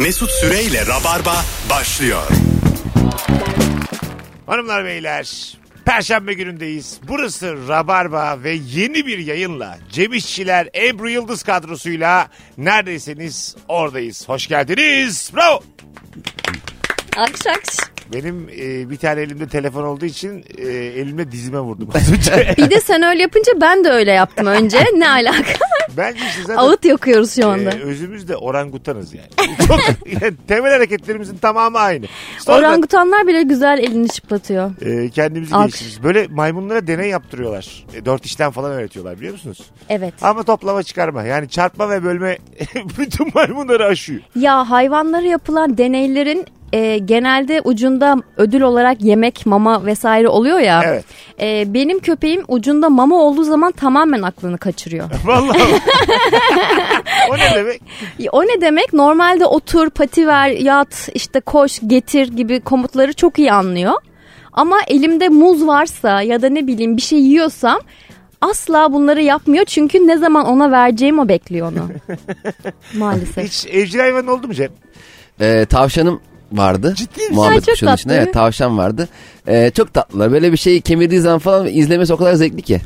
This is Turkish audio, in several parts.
Mesut Süreyle Rabarba başlıyor. Hanımlar beyler Perşembe günündeyiz. Burası Rabarba ve yeni bir yayınla Cem İşçiler Ebru Yıldız kadrosuyla neredeyseniz oradayız. Hoş geldiniz. Bravo. Alkış alkış. Benim e, bir tane elimde telefon olduğu için e, elimle dizime vurdum az önce. Bir de sen öyle yapınca ben de öyle yaptım önce. Ne alaka? Bence işte zaten Ağıt yakıyoruz şu anda. e, özümüz de orangutanız yani. Çok yani temel hareketlerimizin tamamı aynı. Sonra Orangutanlar bile güzel elini çıplatıyor. e, kendimizi Alkış. geliştiririz. Böyle maymunlara deney yaptırıyorlar. E, dört işlem falan öğretiyorlar biliyor musunuz? Evet. Ama toplama çıkarma. Yani çarpma ve bölme bütün maymunları aşıyor. Ya hayvanlara yapılan deneylerin e, genelde ucunda ödül olarak yemek, mama vesaire oluyor ya. Evet. E, benim köpeğim ucunda mama olduğu zaman tamamen aklını kaçırıyor. Vallahi. o ne demek? O ne demek? Normalde otur, pati ver, yat, işte koş, getir gibi komutları çok iyi anlıyor. Ama elimde muz varsa ya da ne bileyim bir şey yiyorsam asla bunları yapmıyor. Çünkü ne zaman ona vereceğim o bekliyor onu. Maalesef. Hiç evcil hayvan oldu mu Cem? Ee, tavşanım vardı. Ciddi misin? Muhabbet çok içinde. tatlı. Evet tavşan vardı. Ee, çok tatlılar. Böyle bir şeyi kemirdiği zaman falan izlemesi o kadar zevkli ki.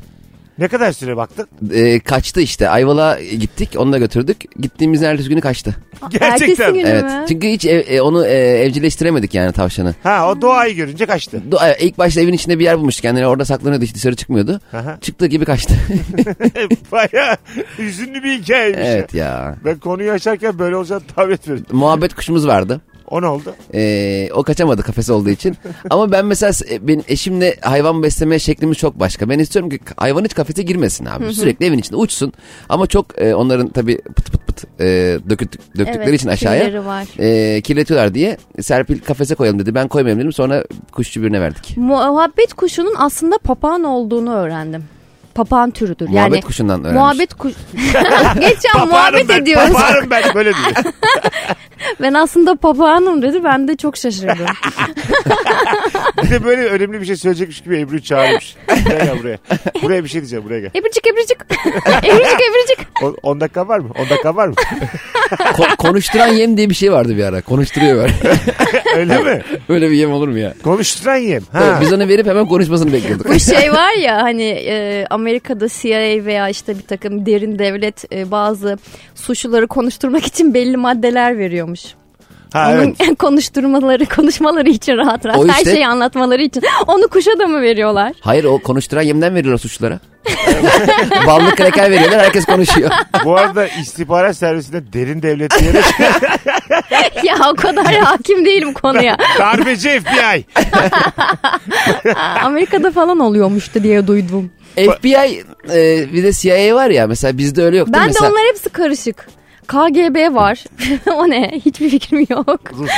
Ne kadar süre baktın? Ee, kaçtı işte. Ayvalık'a gittik. Onu da götürdük. Gittiğimiz ertesi günü kaçtı. Gerçekten. Günü Evet. mü? Çünkü hiç ev- e, onu e, evcilleştiremedik yani tavşanı. Ha o doğayı görünce kaçtı. Do- e, ilk başta evin içinde bir yer bulmuştuk. Kendini orada saklanıyordu. Hiç dışarı çıkmıyordu. Aha. Çıktığı gibi kaçtı. Baya hüzünlü bir hikayeymiş evet ya. Ben konuyu açarken böyle olacağını tahmin etmedim. Muhabbet kuşumuz vardı. O ne oldu? Ee, o kaçamadı kafesi olduğu için. Ama ben mesela e, benim eşimle hayvan besleme şeklimiz çok başka. Ben istiyorum ki hayvan hiç kafese girmesin abi. Sürekli evin içinde uçsun. Ama çok e, onların tabii pıt pıt pıt e, döküt, döktükleri Evet, için aşağıya var. e, kirletiyorlar diye Serpil kafese koyalım dedi. Ben koymayayım dedim. Sonra kuşçu birine verdik. Muhabbet kuşunun aslında papağan olduğunu öğrendim. Papağan türüdür. Muhabbet yani kuşundan öğrenmiş. Muhabbet kuş. Geçen muhabbet ben, ediyoruz. papağanım ben böyle diyor. Ben aslında papağanım dedi. Ben de çok şaşırdım. Bir de böyle önemli bir şey söyleyecekmiş gibi Ebru'yu çağırmış. Gel gel buraya. Buraya bir şey diyeceğim buraya gel. Ebricik ebricik. ebricik ebricik. 10 dakika var mı? 10 dakika var mı? Ko- konuşturan yem diye bir şey vardı bir ara. Konuşturuyor böyle. Öyle mi? Öyle bir yem olur mu ya? Konuşturan yem. Ha. Evet, biz onu verip hemen konuşmasını bekliyorduk. Bu şey var ya hani e, Amerika'da CIA veya işte bir takım derin devlet e, bazı suçluları konuşturmak için belli maddeler veriyormuş. Ha evet. Onun konuşturmaları, konuşmaları için rahat rahat O her işte- şeyi anlatmaları için. Onu kuşa da mı veriyorlar? Hayır o konuşturan yemden veriyorlar suçlulara. Ballı kreker veriyorlar herkes konuşuyor. Bu arada istihbarat servisinde derin devlet diyerek ya o kadar hakim değilim konuya. darbeci FBI. Amerika'da falan oluyormuştu diye duydum. FBI e, bir de CIA var ya mesela bizde öyle yok değil mi? Ben de Mesela- onlar hepsi karışık. KGB var. o ne? Hiçbir fikrim yok. Rus.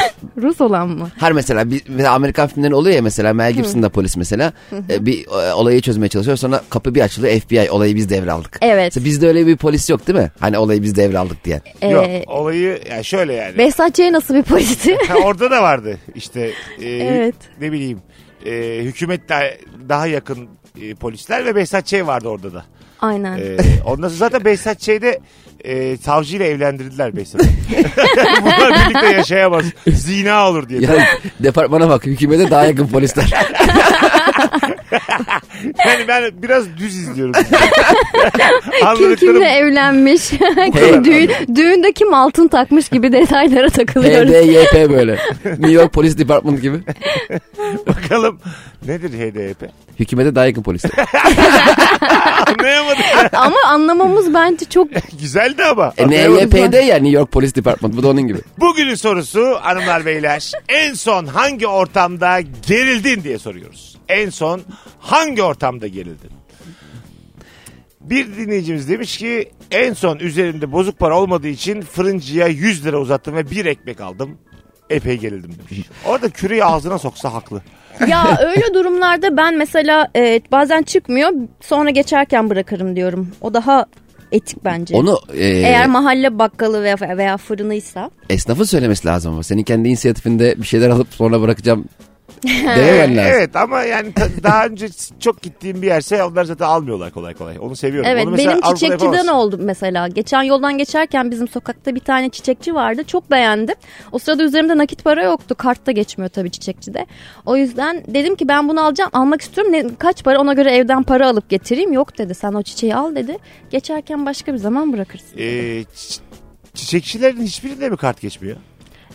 Rus olan mı? Her mesela bir, mesela Amerikan filmlerinde oluyor ya mesela Mel Gibson'da polis mesela e, bir e, olayı çözmeye çalışıyor sonra kapı bir açılıyor FBI olayı biz devraldık. Evet. Mesela bizde öyle bir polis yok değil mi? Hani olayı biz devraldık diye. Yok Ee, olayı yani şöyle yani. Behzat Ç. nasıl bir polisti? Ha, orada da vardı işte e, Evet. ne bileyim e, hükümet daha, daha yakın e, polisler ve Behzat Ç. vardı orada da. Aynen. E, ondan sonra zaten Behzat Ç'de e, savcıyla evlendirdiler Behzat'ı. Bunlar birlikte yaşayamaz. Zina olur diye. Ya departmana bak hükümete daha yakın polisler. Yani ben biraz düz izliyorum. Kim kimle evlenmiş? Düğün, düğünde kim altın takmış gibi detaylara takılıyoruz. HDYP böyle. New York Police Department gibi. bakalım nedir HDP? Hükümete daha yakın polisler. Anlayamadık. Ama anlamamız bence çok Güzeldi ama. E, Anlayamadık. NYP'de ya New York Police Department bu da onun gibi. Bugünün sorusu hanımlar beyler en son hangi ortamda gerildin diye soruyoruz. En son hangi ortamda gerildin? Bir dinleyicimiz demiş ki en son üzerinde bozuk para olmadığı için fırıncıya 100 lira uzattım ve bir ekmek aldım. Epey gerildim demiş. Orada küreği ağzına soksa haklı. ya öyle durumlarda ben mesela e, bazen çıkmıyor sonra geçerken bırakırım diyorum. O daha etik bence. Onu e, Eğer mahalle bakkalı veya, veya fırınıysa. esnafın söylemesi lazım ama. Senin kendi inisiyatifinde bir şeyler alıp sonra bırakacağım Denemen lazım. Evet ama yani ta- daha önce çok gittiğim bir yerse onlar zaten almıyorlar kolay kolay. Onu seviyorum. Evet Onu benim Avrupa'da çiçekçiden yapamazsın. oldu mesela. Geçen yoldan geçerken bizim sokakta bir tane çiçekçi vardı. Çok beğendim. O sırada üzerimde nakit para yoktu. Kartta geçmiyor tabii çiçekçide. O yüzden dedim ki ben bunu alacağım. Almak istiyorum. Ne, kaç para ona göre evden para alıp getireyim. Yok dedi. Sen o çiçeği al dedi. Geçerken başka bir zaman bırakırsın. Ee, çi- çiçekçilerin hiçbirinde mi kart geçmiyor?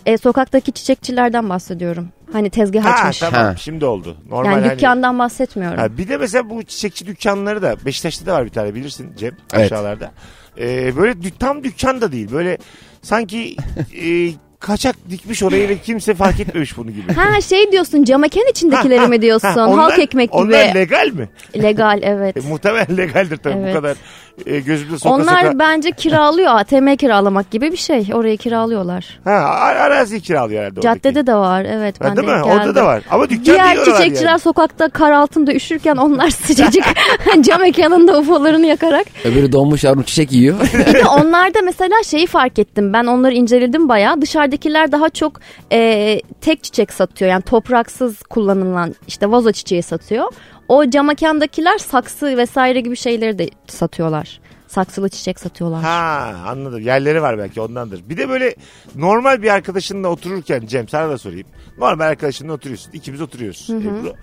E, sokaktaki çiçekçilerden bahsediyorum. Hani tezgah Ha açmış. tamam Ha. şimdi oldu. Normal Yani hani- dükkandan bahsetmiyorum. Ha, bir de mesela bu çiçekçi dükkanları da Beşiktaş'ta da var bir tane bilirsin Cem Evet. aşağılarda. Ee, böyle tam dükkan da değil. Böyle sanki e, kaçak dikmiş orayı ve kimse fark etmemiş bunu gibi. Ha şey diyorsun camaken içindekileri mi diyorsun? Ha, onlar- Halk ekmek gibi. Onlar legal mi? Legal evet. E, muhtemelen legaldir tabii Evet. bu kadar e, gözümde soka Onlar soka. bence kiralıyor. ATM kiralamak gibi bir şey. Orayı kiralıyorlar. Ha, ar- arazi kiralıyor herhalde. Caddede oradaki. de var. Evet Ha, ben değil mi? denk Orada geldim. da var. Ama dükkan Diğer çiçekçiler yani. sokakta kar altında üşürken onlar sıcacık cam mekanında ufolarını yakarak. Öbürü donmuş yavrum çiçek yiyor. De onlarda mesela şeyi fark ettim. Ben onları inceledim bayağı. Dışarıdakiler daha çok e, tek çiçek satıyor. Yani topraksız kullanılan işte vazo çiçeği satıyor. O cam mekandakiler saksı vesaire gibi şeyleri de satıyorlar. Saksılı çiçek satıyorlar. Ha anladım. Yerleri var belki ondandır. Bir de böyle normal bir arkadaşınla otururken Cem sana da sorayım. Normal arkadaşınla oturuyorsun. İkimiz oturuyoruz Ebru.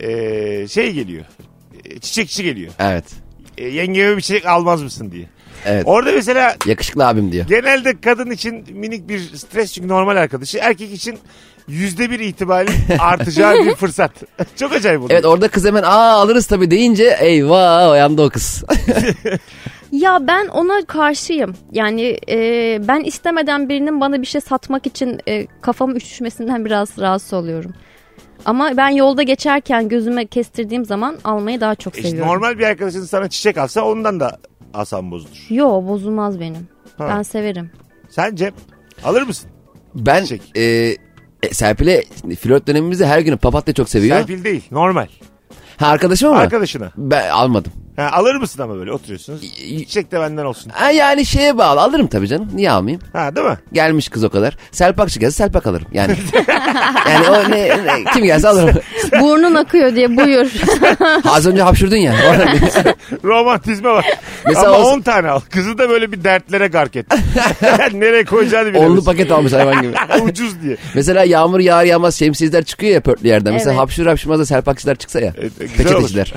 Ee, şey geliyor. Ee, Çiçekçi geliyor. evet. Ee, yengeme bir çiçek almaz mısın diye. Evet. Orada mesela Yakışıklı abim diyor. genelde kadın için minik bir stres çünkü normal arkadaşı. Erkek için yüzde bir ihtimali artacağı bir fırsat. Çok acayip oldu. Evet orada kız hemen aa alırız tabii deyince eyvah o yanda o kız. Ya ben ona karşıyım. Yani e, ben istemeden birinin bana bir şey satmak için e, kafamı üşüşmesinden biraz rahatsız oluyorum. Ama ben yolda geçerken gözüme kestirdiğim zaman almayı daha çok İşte seviyorum. normal bir arkadaşın sana çiçek alsa ondan da asam bozulur. Yo bozulmaz benim. Ha. Ben severim. Sen Cem alır mısın? Ben Çiçek. e, e, Serpil'e flört dönemimizde her gün papatya çok seviyor. Serpil değil normal. Ha arkadaşım ama Arkadaşına. ben almadım. Ha, alır mısın ama böyle oturuyorsunuz. Çiçek de benden olsun. Ha, yani şeye bağlı alırım tabii canım. Niye almayayım? Ha değil mi? Gelmiş kız o kadar. Selpak gelse selpak alırım. Yani yani o ne, ne- kim gelse alırım. Burnun akıyor diye buyur. Az önce hapşurdun ya. Romantizme bak. Mesela Ama o- 10 tane al. Kızı da böyle bir dertlere gark et. Nereye koyacağını bilemiyorsun. Onlu paket almış hayvan gibi. Ucuz diye. Mesela yağmur yağar yağmaz şemsiyeler çıkıyor ya pörtlü yerden. Mesela Evet. hapşur hapşurmaz da selpakçılar çıksa ya. Evet, E, güzel olur. Peçeteciler.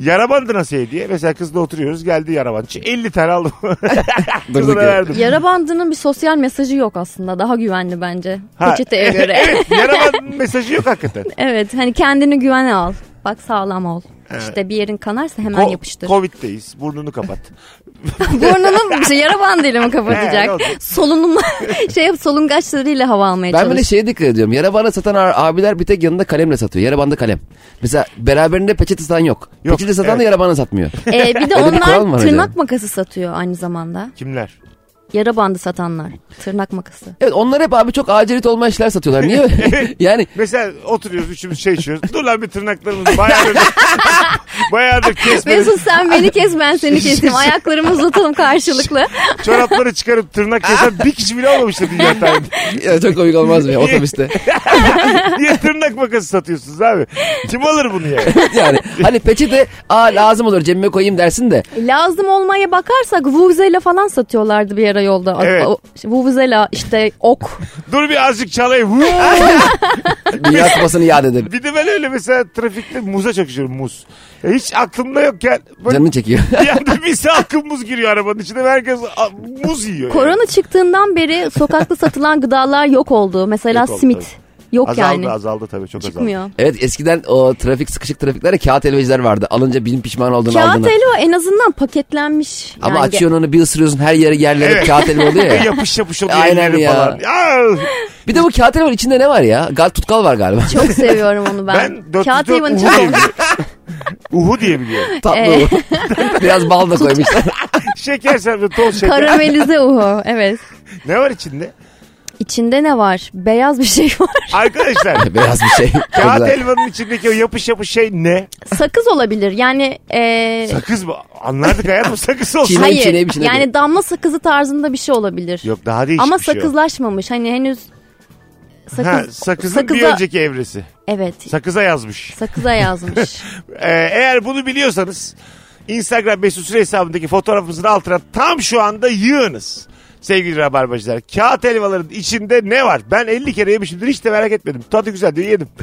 Yara bandı nasıl hediye? Mesela kızla oturuyoruz geldi yara bandı. 50 tane aldım. Durduk Kızına verdim. Yara bandının bir sosyal mesajı yok aslında. Daha güvenli bence. Ha, Peçeteye göre. evet yara mesajı yok hakikaten. evet hani kendini güvene al. Bak sağlam ol. Evet. İşte bir yerin kanarsa hemen Ko- yapıştır. Covid'deyiz. Burnunu kapat. Burnunu işte yara bandıyla mı kapatacak? Solunum şey solungaçlarıyla hava almaya Ben böyle çalış. şeye dikkat ediyorum. Yara bandı satan abiler bir tek yanında kalemle satıyor. Yara bandı kalem. Mesela beraberinde peçete satan yok. Yok, Peçete satan evet. da yara bandı satmıyor. Ee, bir de Öyle onlar tırnak acaba? makası satıyor aynı zamanda. Kimler? Yara bandı satanlar. Tırnak makası. Evet onlar hep abi çok acilit olmayan şeyler satıyorlar. Niye? yani Mesela oturuyoruz üçümüz şey içiyoruz. Dur lan bir tırnaklarımızı bayağıdır, bayağıdır kesmedik. Mesut sen beni kes ben seni keseyim. Ayaklarımı uzatalım karşılıklı. Çorapları çıkarıp tırnak kesen bir kişi bile olmamıştı dünya tarihinde. ya çok komik olmaz mı ya otobüste? Niye tırnak makası satıyorsunuz abi? Kim alır bunu yani? yani hani peçete aa lazım olur cebime koyayım dersin de. Lazım olmaya bakarsak vuvuzela falan satıyorlardı bir ara yolda. Evet. Vuvuzela işte ok. Dur bir azıcık çalayım. Dünya kupasını yad ederim. bir de ben öyle mesela trafikte muza çok içiyorum muz. Ya hiç aklımda yokken böyle Canını çekiyor. bir anda bir salkım muz giriyor arabanın içine herkes muz yiyor. yani. Korona çıktığından beri sokakta satılan gıdalar yok oldu. Mesela Yok oldu, simit. tabii. Yok Azaldı yani. azaldı tabii çok azaldı. Çıkmıyor. Evet eskiden o trafik sıkışık trafiklerde kağıt helvacılar vardı. Alınca bin pişman olduğunu Kağıt aldığını. helva en azından paketlenmiş. Ama Yani açıyorsun onu bir ısırıyorsun her yere yerlere Evet. kağıt helva oluyor ya. yapış yapış oluyor Aynen elleri ya. falan. Ya, Bir de bu kağıt helvanın içinde ne var ya? Gal tutkal var galiba. Çok seviyorum onu ben. ben 404 Kağıt helvanın Uhu çok. Uhu diye biliyorum. Tatlı bu. Biraz bal da koymuşlar. Şeker serpme toz şeker. karamelize uhu. Evet. Ne var içinde? İçinde ne var? Beyaz bir şey var. Arkadaşlar Beyaz bir şey. Kağıt helvanın içindeki o yapış yapış şey ne? Sakız olabilir. Yani e, Sakız mı? Anlardık hayatım sakız olsun. Çiğne- hayır. çiğneyip içine yani damla sakızı tarzında bir şey olabilir. Yok daha değişik Ama bir şey sakızlaşmamış. Hani henüz sakız, Ha, sakızın bir sakıza- önceki evresi. Evet. Sakıza yazmış. Sakıza yazmış. Ee, eğer bunu biliyorsanız Instagram Mesut Süre hesabındaki fotoğrafımızın altına tam şu anda yığınız. Sevgili Rabarbacılar. Kağıt helvaların içinde ne var? Ben 50 kere yemişimdir hiç de merak etmedim. Tadı güzel diye yedim.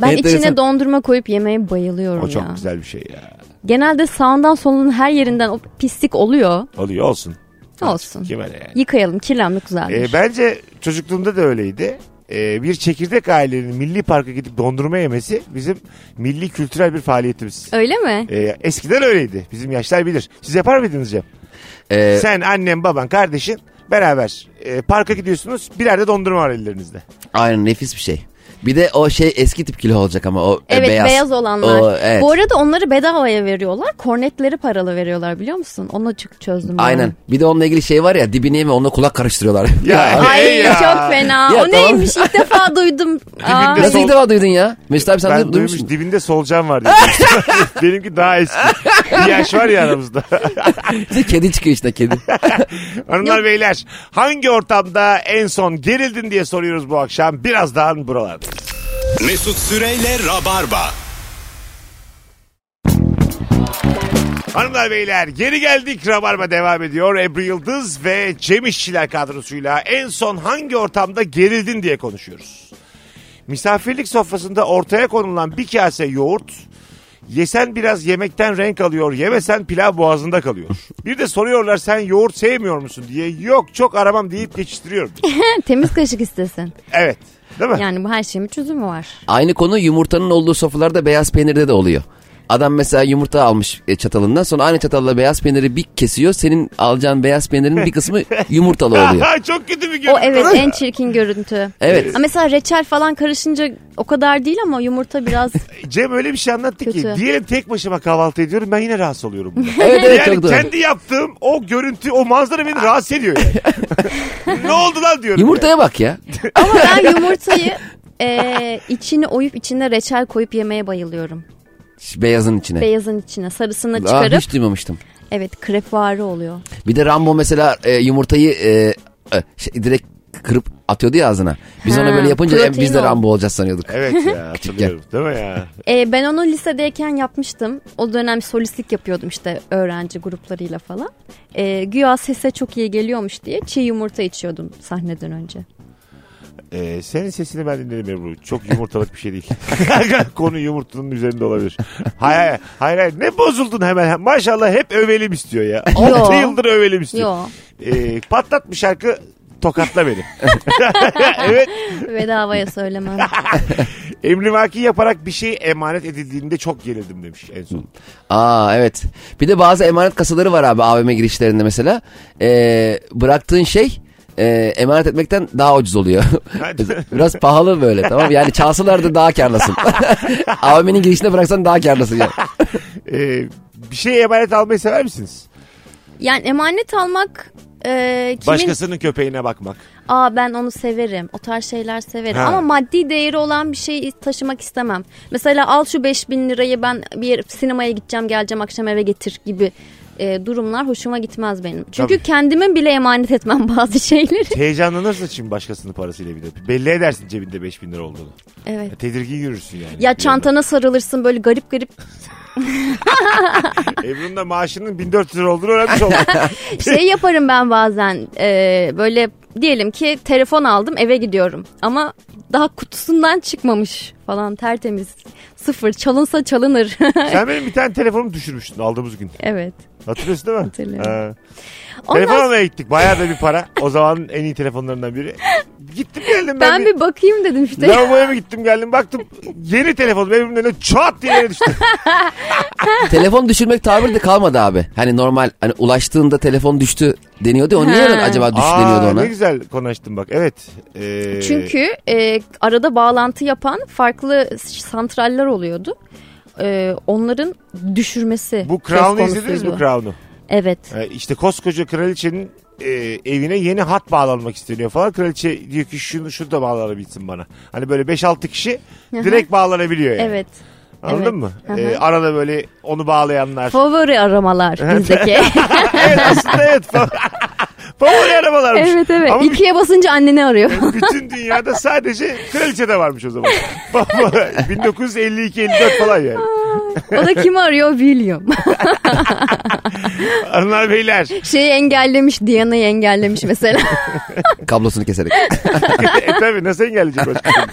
Ben Enteresan. içine dondurma koyup yemeye bayılıyorum O çok ya. güzel bir şey ya. Genelde sağından solunun her yerinden o pislik oluyor. Oluyor olsun. Olsun. Kime ne yani? Yıkayalım kirlenmek güzeldir. Ee, bence çocukluğumda da öyleydi. Ee, bir çekirdek ailenin milli parka gidip dondurma yemesi bizim milli kültürel bir faaliyetimiz. Öyle mi? Ee, eskiden öyleydi. Bizim yaşlar bilir. Siz yapar mıydınız Cem? Ee, Sen, annem, baban, kardeşin beraber e, parka gidiyorsunuz. Birer de dondurma var ellerinizde. aynen nefis bir şey. Bir de o şey eski tip kilo olacak ama o e, Evet beyaz. beyaz, olanlar. O, evet. Bu arada onları bedavaya veriyorlar. Kornetleri paralı veriyorlar biliyor musun? Onu çok çözdüm. ben. Aynen. Bir de onunla ilgili şey var ya dibini yeme onunla kulak karıştırıyorlar. Ya, Ay ya. çok fena. Ya, o tamam. neymiş ilk defa duydum. Nasıl sol- ilk defa duydun ya? Mesut abi sen ben duy- duymuş duymuşsun. dibinde solucan var diye. Benimki daha eski. Bir yaş var ya aramızda. İşte kedi çıkıyor işte kedi. Hanımlar beyler hangi ortamda en son gerildin diye soruyoruz bu akşam. Birazdan buralarda. Mesut Süreyle Rabarba. Hanımlar beyler geri geldik. Rabarba devam ediyor. Ebru Yıldız ve Cem İşçiler kadrosuyla en son hangi ortamda gerildin diye konuşuyoruz. Misafirlik sofrasında ortaya konulan bir kase yoğurt yesen biraz yemekten renk alıyor yemesen pilav boğazında kalıyor. Bir de soruyorlar sen yoğurt sevmiyor musun diye yok çok aramam deyip geçiştiriyorum. Temiz kaşık istesin. Evet değil mi? Yani bu her şeyin bir çözümü var. Aynı konu yumurtanın olduğu sofralarda beyaz peynirde de oluyor. Adam mesela yumurta almış e, çatalından sonra aynı çatalla beyaz peyniri bir kesiyor. Senin alacağın beyaz peynirin bir kısmı yumurtalı oluyor. çok kötü bir O görüntü. evet en çirkin görüntü. Evet. Ha, Mesela reçel falan karışınca o kadar değil ama yumurta biraz Cem öyle bir şey anlattı ki Kötü. diyelim tek başıma kahvaltı ediyorum ben yine rahatsız oluyorum. bundan. Evet evet yani çok doğru. kendi yaptığım o görüntü o manzara beni rahatsız ediyor yani. ne oldu lan diyorum. Yumurtaya bak ya. Ama ben yumurtayı e, içini oyup içine reçel koyup yemeye bayılıyorum. Beyazın içine. Beyazın içine sarısını Aa, çıkarıp hiç duymamıştım. evet krepvari oluyor. Bir de Rambo mesela e, yumurtayı e, e, şey, direkt kırıp atıyordu ya ağzına. Biz Ha, ona böyle yapınca e, biz de o. Rambo olacağız sanıyorduk. Evet ya hatırlıyorum değil mi ya? E, ben onu lisedeyken yapmıştım. O dönem solistlik yapıyordum işte öğrenci gruplarıyla falan. E, güya sese çok iyi geliyormuş diye çiğ yumurta içiyordum sahneden önce. Ee, senin sesini ben dinledim Ebru. Çok yumurtalık bir şey değil. Konu yumurtanın üzerinde olabilir. Hayır hayır hayır. hayır. Ne bozuldun hemen. Maşallah hep övelim istiyor ya. 6 yıldır övelim istiyor. Yo Ee, patlat bir şarkı tokatla beni. evet. bedavaya söylemem. Emrivaki yaparak bir şey emanet edildiğinde çok gerildim demiş en son. Aa evet. Bir de bazı emanet kasaları var abi AVM girişlerinde mesela. Ee, bıraktığın şey e, emanet etmekten daha ucuz oluyor. Biraz pahalı böyle tamam? Yani çalsalar da daha karlısın. AVM'nin girişine bıraksan daha karlısın yani. Ee, bir şey emanet almayı sever misiniz? Yani emanet almak e, kimin... Başkasının köpeğine bakmak. Aa ben onu severim. O tarz şeyler severim. Ha. Ama maddi değeri olan bir şey taşımak istemem. Mesela al şu 5000 lirayı ben bir sinemaya gideceğim geleceğim akşam eve getir gibi e, durumlar hoşuma gitmez benim. Çünkü Tabii. kendime bile emanet etmem bazı şeyleri. Heyecanlanırsın şimdi başkasının parasıyla bir de. Belli edersin cebinde 5000 lira olduğunu. Evet. Tedirgin yürürsün yani. Ya çantana sarılırsın böyle garip garip. Ebru'nun da maaşının 1400 lira olduğunu öğrenmiş oldum. Şey yaparım ben bazen e, böyle diyelim ki telefon aldım eve gidiyorum. Ama daha kutusundan çıkmamış falan tertemiz. Sıfır çalınsa çalınır. Sen benim bir tane telefonumu düşürmüştün aldığımız gün. evet. Hatırlıyorsun değil mi? Hatırlıyorum. Ha. Ondan Telefon almaya gittik. Bayağı da bir para. O zamanın en iyi telefonlarından biri. Gittim geldim ben. Ben bir bakayım dedim işte. Lavaboya mı gittim geldim baktım yeni telefonum evimin önüne çat diye yere düştü. Telefon düşürmek tabiri de kalmadı abi. Hani normal hani ulaştığında telefon düştü deniyordu. O niye acaba düştü deniyordu ona? ne güzel konuştun bak evet. Ee, Çünkü e, arada bağlantı yapan farklı santraller oluyordu. E, onların düşürmesi Bu Crown'u izlediniz mi. Crown'u? Evet. Ee, işte koskoca kraliçenin e, evine yeni hat bağlanmak isteniyor falan. Kraliçe diyor ki şunu şunu da bağlanabilsin bana. Hani böyle 5-6 kişi direkt bağlanabiliyor yani. Evet. Anladın evet. mı? Hı hı. Ee, arada böyle onu bağlayanlar. Favori aramalar bizdeki. evet aslında evet. Favori arabalarmış. Evet evet. Ama İkiye basınca anneni arıyor. bütün dünyada sadece kraliçede varmış o zaman. 1952-54 falan yani. o da kimi arıyor? William. Hanımlar beyler. Şeyi engellemiş. Diana'yı engellemiş mesela. Kablosunu keserek. e tabi nasıl engelleyecek başka türlü?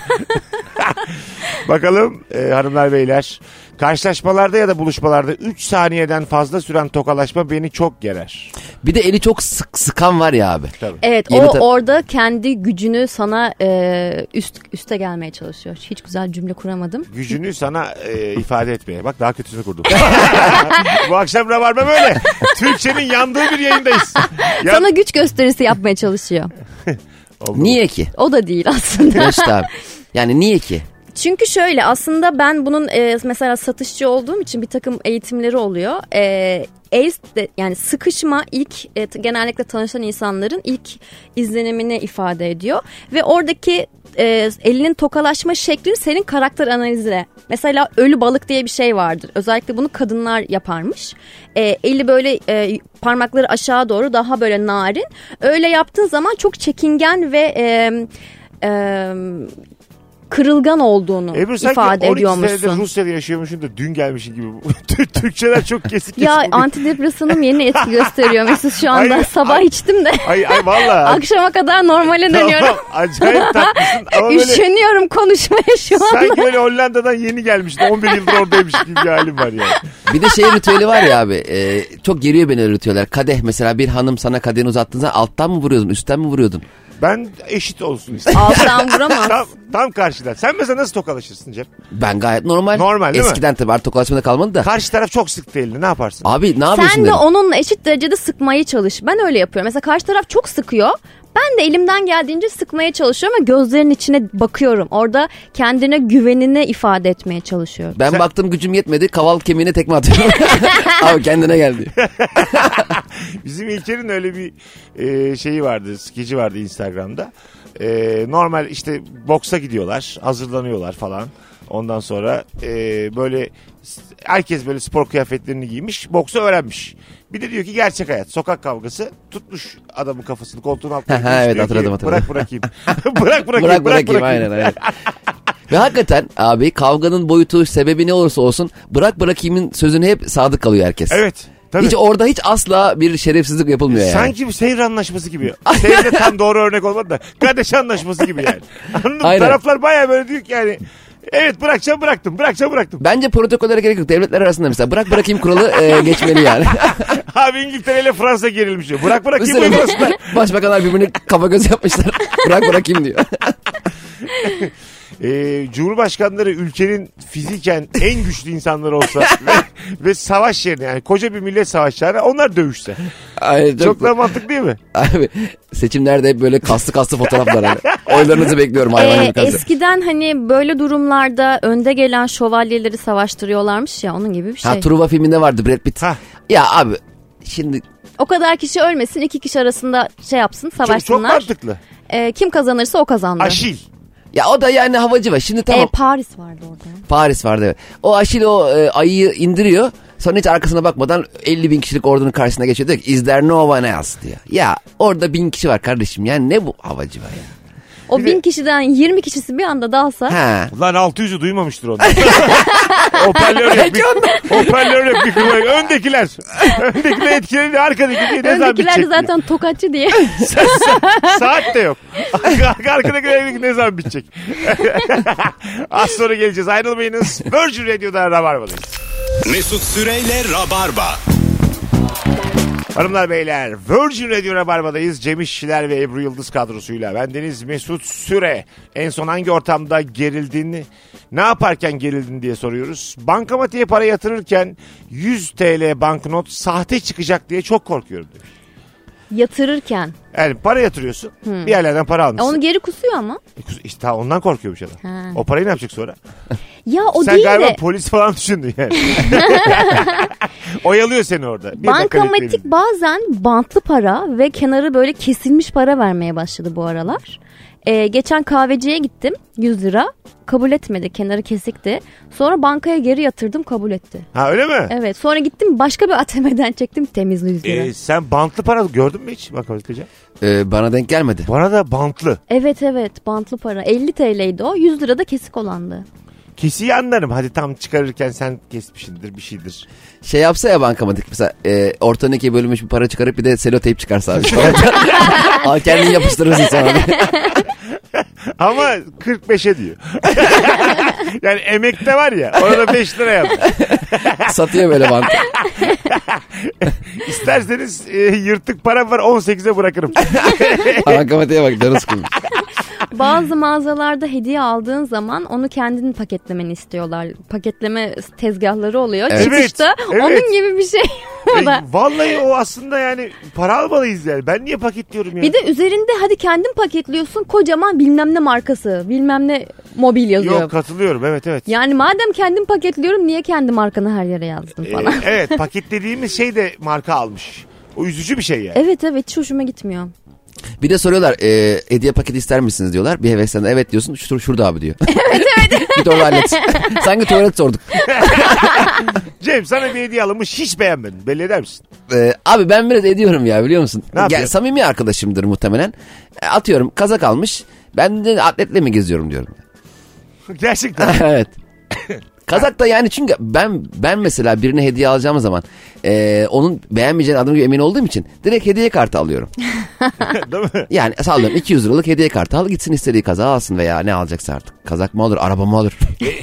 Bakalım e, hanımlar beyler. Karşılaşmalarda ya da buluşmalarda 3 saniyeden fazla süren tokalaşma beni çok gerer. Bir de eli çok sık sıkan var ya abi. Evet Yeni o ta- orada kendi gücünü sana e, üst üste gelmeye çalışıyor. Hiç güzel cümle kuramadım. Gücünü sana e, ifade etmeye. Bak daha kötüsünü kurdum. Bu akşam Rabarba böyle. Türkçenin yandığı bir yayındayız. Ya- Sana güç gösterisi yapmaya çalışıyor. Oldu mu? Niye ki? O da değil aslında. Mesut abi. Yani niye ki? Çünkü şöyle aslında ben bunun e, mesela satışçı olduğum için bir takım eğitimleri oluyor. E, el yani sıkışma ilk e, genellikle tanışan insanların ilk izlenimini ifade ediyor ve oradaki e, elinin tokalaşma şeklini senin karakter analizine. Mesela ölü balık diye bir şey vardır. Özellikle bunu kadınlar yaparmış. E, eli böyle e, parmakları aşağı doğru daha böyle narin. Öyle yaptığın zaman çok çekingen ve e, e, kırılgan olduğunu Ebru sanki ifade 12 senedir ediyormuşsun. Rusya'da yaşıyormuşsun da dün gelmişsin gibi. Türkçeler çok kesik kesik. Ya bugün. antidepresanım yeni etki gösteriyor Mesut şu anda. Ay, Sabah ay. içtim de Ay ay valla. akşama kadar normale dönüyorum. Tamam, acayip tatlısın ama böyle Üşeniyorum konuşmaya şu anda. sanki böyle Hollanda'dan yeni gelmiştin. 11 yıldır oradaymış gibi bir halim var yani. Bir de şey ritüeli var ya abi. e, çok geriyor beni ritüeller. Kadeh mesela bir hanım sana kadehini uzattığında alttan mı vuruyordun üstten mi vuruyordun? Ben eşit olsun istedim. Alttan vuramaz. tam, tam karşıdan. Sen mesela nasıl tokalaşırsın Cem? Ben gayet normal. Normal değil mi? Eskiden tabii artık tokalaşmada kalmadı da. Karşı taraf çok sıktı elini ne yaparsın? Abi ne yapıyorsun Sen de dedim. onunla eşit derecede sıkmayı çalış. Ben öyle yapıyorum. Mesela karşı taraf çok sıkıyor. Ben de elimden geldiğince sıkmaya çalışıyorum ve gözlerinin içine bakıyorum. Orada kendine güvenini ifade etmeye çalışıyorum. Ben Sen- baktım gücüm yetmedi kaval kemiğine tekme atıyorum. abi kendine geldi. Bizim İlker'in öyle bir e, şeyi vardı, skeci vardı Instagram'da. E, normal işte boksa gidiyorlar, hazırlanıyorlar falan. Ondan sonra e, böyle herkes böyle spor kıyafetlerini giymiş, boksu öğrenmiş. Bir de diyor ki gerçek hayat, sokak kavgası tutmuş adamın kafasını koltuğun altına. Evet, ki, hatırladım, hatırladım. Bırak bırakayım. bırak bırakayım, bırak bırakayım aynen aynen. Ve hakikaten abi kavganın boyutu sebebi ne olursa olsun bırak bırakayımın sözüne hep sadık kalıyor herkes. Evet. Tabii. Hiç orada hiç asla bir şerefsizlik yapılmıyor yani. Sanki bir seyir anlaşması gibi. Seyir de tam doğru örnek olmadı da. Kardeş anlaşması gibi yani. Anladın mı? Aynen. Taraflar baya böyle diyor ki yani. Evet bırakacağım bıraktım. Bırakacağım bıraktım. Bence protokollere gerek yok. Devletler arasında mesela bırak bırakayım kuralı e, geçmeli yani. Abi İngiltere ile Fransa gerilmiş diyor. Bırak bırakayım Mesela uygulasınlar. Başbakanlar birbirine kafa göz yapmışlar. bırak bırakayım diyor. Ee, Cumhurbaşkanları ülkenin fiziken en güçlü insanları olsa ve, ve savaş yerine yani koca bir millet savaşlarına onlar dövüşse. Ay, çok, Çok da mantıklı değil mi? Abi seçimlerde hep böyle kaslı kaslı fotoğraflar hani. Oylarınızı bekliyorum hayvan Ee, eskiden hani böyle durumlarda önde gelen şövalyeleri savaştırıyorlarmış ya onun gibi bir şey. Ha Truva filminde vardı Brad Pitt. Hah. Ya abi şimdi O kadar kişi ölmesin iki kişi arasında şey yapsın Çok, çok savaşsınlar. mantıklı. Ee, kim kazanırsa o kazandı. Aşil. Ya o da yani havacı var. Şimdi Ee, tamam Paris vardı orada. Paris vardı evet. O Aşil o e, ayıyı indiriyor. Sonra hiç arkasına bakmadan 50 bin kişilik ordunun karşısına geçiyor. Diyor ki is there no one else diyor. Ya orada bin kişi var kardeşim. Yani ne bu havacı var ya. O Bir bin de- kişiden 20 kişisi bir anda dalsa Ha. Lan 600'ü duymamıştır onlar. Hoparlör yok. Bir, hoparlör yok. Bir kulak. Öndekiler. Öndekiler etkiledi. Arkadaki diye ne zaman öndekiler diye. zaten tokatçı diye. Saat de yok. Arkadakiler ne zaman bitecek. Az sonra geleceğiz. Ayrılmayınız. Virgin Radio'da Rabarba'dayız. Mesut Süreyle Rabarba. Hanımlar beyler Virgin Radio Rabarba'dayız. Cem İşçiler ve Ebru Yıldız kadrosuyla. Bendeniz Mesut Süre. En son hangi ortamda gerildin, ne yaparken gerildin diye soruyoruz. Bankamatiğe para yatırırken 100 TL banknot sahte çıkacak diye çok korkuyorum diyor. Yatırırken. Yani para yatırıyorsun. Bir yerlerden para E, almışsın. onu geri kusuyor ama. İşte ta ondan korkuyormuş adam. Ha. O parayı ne yapacak sonra? Ya o Sen değil galiba de polis falan düşündün yani. Oyalıyor seni orada. Bir bankamatik bazen bantlı para ve kenarı böyle kesilmiş para vermeye başladı bu aralar. Ee, geçen kahveciye gittim 100 lira. Kabul etmedi kenarı kesikti. Sonra bankaya geri yatırdım kabul etti. Ha öyle mi? Evet sonra gittim başka bir ATM'den çektim temiz 100 lira. Ee, sen bantlı para gördün mü hiç? Hocam. Ee, bana denk gelmedi. Bana da bantlı. Evet evet bantlı para 50 TL'ydi o 100 lira da kesik olandı. Kesiyi anlarım. Hadi tam çıkarırken sen kesmişindir bir şeydir. Şey yapsa ya bankamatik mesela e, ortadan ikiye bölünmüş bir para çıkarıp bir de seloteyp çıkarsa abi. Al kendini yapıştırırsın sonra. Ama 45'e diyor. yani emekte var ya orada 5 lira yazmış. Satıyor böyle bantı. İsterseniz e, yırtık para var 18'e bırakırım. Bankamatiğe bak canı sıkılmış. Bazı mağazalarda hediye aldığın zaman onu kendin paketlemeni istiyorlar. Paketleme tezgahları oluyor. Evet, Çıkışta evet. onun gibi bir şey. E, vallahi o aslında yani para almalıyız yani. Ben niye paketliyorum ya? Bir de üzerinde hadi kendin paketliyorsun kocaman bilmem ne markası bilmem ne mobil yazıyor. Yok katılıyorum evet evet. Yani madem kendim paketliyorum niye kendi markanı her yere yazdım E, falan. evet paketlediğimiz şey de marka almış. O üzücü bir şey yani. Evet evet hiç hoşuma gitmiyor. Bir de soruyorlar e, hediye paketi ister misiniz diyorlar. Bir heveslen evet diyorsun şur, şurada abi diyor. Evet evet. Git orada hallet. Sanki tuvalet sorduk. Cem sana bir hediye alınmış hiç beğenmedin. Belli eder misin? Ee, abi ben biraz ediyorum ya biliyor musun? Ne? Ya, samimi arkadaşımdır muhtemelen. E, atıyorum kazak almış. Ben de atletle mi geziyorum diyorum. Gerçekten. evet. Kazak da yani çünkü ben ben mesela birine hediye alacağım zaman e, onun beğenmeyeceğine adım gibi emin olduğum için direkt hediye kartı alıyorum. Değil mi? Yani sallıyorum 200 liralık hediye kartı al gitsin istediği kazağı alsın veya ne alacaksa artık. Kazak mı olur araba mı olur?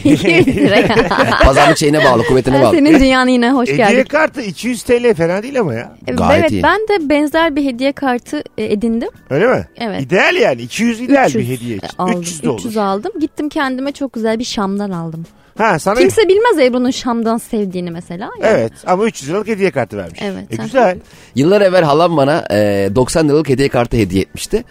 200 lira. Pazarlık şeyine bağlı kuvvetine bağlı. Senin dünyanın yine hoş Hediye geldin. kartı 200 TL fena değil ama ya. Gayet evet iyi. ben de benzer bir hediye kartı e, edindim. Öyle mi? Evet. İdeal yani. 200 ideal 300 bir hediye için. aldım. 300 de olur. 300 aldım. Gittim kendime çok güzel bir Şam'dan aldım. Ha sana Kimse bilmez Ebru'nun Şam'dan sevdiğini mesela. Yani Evet ama 300 liralık hediye kartı vermiş. Evet, E, güzel. Yıllar evvel halam bana e, 90 liralık hediye kartı hediye etmişti.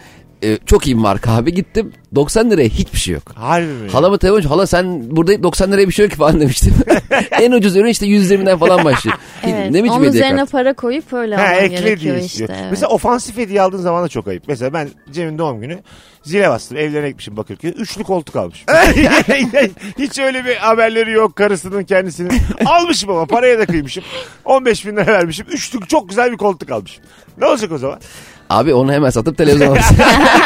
E, çok iyi bir marka abi gittim 90 liraya hiçbir şey yok. Harbi mi? Halamı telefoncu hala sen burada 90 liraya bir şey yok ki falan demiştim. en ucuz ürün işte 120'den falan başlıyor. Evet. ne biçim Onun üzerine kartı? para koyup öyle Ha alman ekle gerekiyor işte. evet. Mesela ofansif hediye aldığın zaman da çok ayıp. Mesela ben Cem'in doğum günü zile bastım. Evlerine gitmişim Bakırköy. Üçlü koltuk almışım. Hiç öyle bir haberleri yok karısının kendisinin. Almışım ama paraya da kıymışım. 15 bin lira vermişim. Üçlü çok güzel bir koltuk almışım. Ne olacak o zaman? Abi onu hemen satıp televizyon alırsın.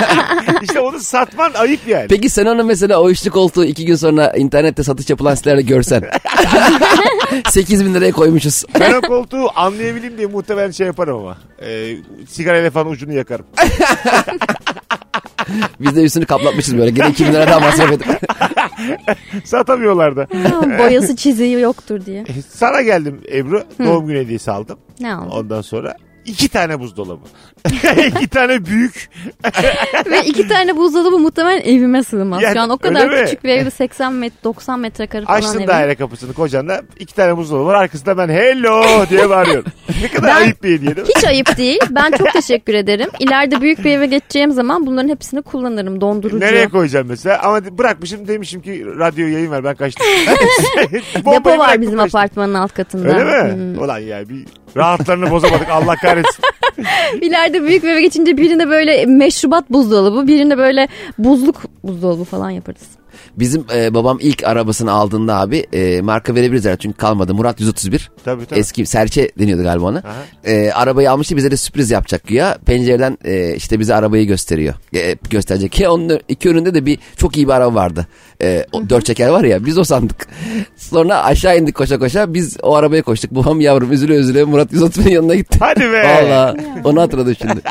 İşte onu satman ayıp yani. Peki sen onu mesela o üçlü koltuğu iki gün sonra internette satış yapılan sitelerde görsen. 8 bin liraya koymuşuz. Ben o koltuğu anlayabileyim diye muhtemelen şey yaparım ama. Ee, sigarayla falan ucunu yakarım. Biz de üstünü kaplatmışız böyle. Gene 2 bin lira daha masraf edip. Satamıyorlar da. Ha, Boyası çiziği yoktur diye. E, Sana geldim Ebru. Doğum günü hediyesi aldım. Ne aldın? Ondan sonra iki tane buzdolabı. iki tane büyük. Ve iki tane buzdolabı muhtemelen evime sığmaz. Yani Şu an o kadar küçük bir evde 80 met 90 metrekare falan Açtın evim. daire kapısını kocanla iki tane buzdolabı var. Arkasında ben hello diye bağırıyorum. ne kadar Ben- ayıp bir hediye değil mi? Hiç ayıp değil. Ben çok teşekkür ederim. İleride büyük bir eve geçeceğim zaman bunların hepsini kullanırım. Dondurucu. Nereye koyacağım mesela? Ama bırakmışım demişim ki radyo yayın ver ben kaçtım. Depo var bizim kaçtım. apartmanın alt katında. Öyle mi? Hmm. Ulan ya bir rahatlarını bozamadık Allah kahretsin. İleride büyük eve geçince birinde böyle meşrubat buzdolabı, birinde böyle buzluk buzdolabı falan yaparız. Bizim e, babam ilk arabasını aldığında abi e, marka verebiliriz herhalde çünkü kalmadı. Murat 131. Tabii tabii. Eski serçe deniyordu galiba ona. Aha. E, arabayı almıştı bize de sürpriz yapacak güya. Pencereden e, işte bize arabayı gösteriyor. E, gösterecek. Ki onun iki önünde de bir çok iyi bir araba vardı. E, o, dört çeker var ya biz o sandık. Sonra aşağı indik koşa koşa biz o arabaya koştuk. Babam yavrum üzüle üzüle Murat 131'in yanına gitti. Hadi be. Valla onu hatırladım şimdi.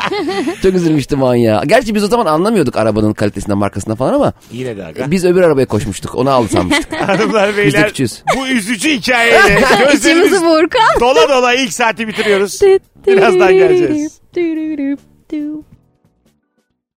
çok üzülmüştüm o an ya. Gerçi biz o zaman anlamıyorduk arabanın kalitesinden markasından falan ama Yine de aga. biz öbür arabaya koşmuştuk. Onu aldı sanmıştık. Hanımlar Biz de beyler bu üzücü hikayeyle gözlerimiz dola dola ilk saati bitiriyoruz. Birazdan geleceğiz.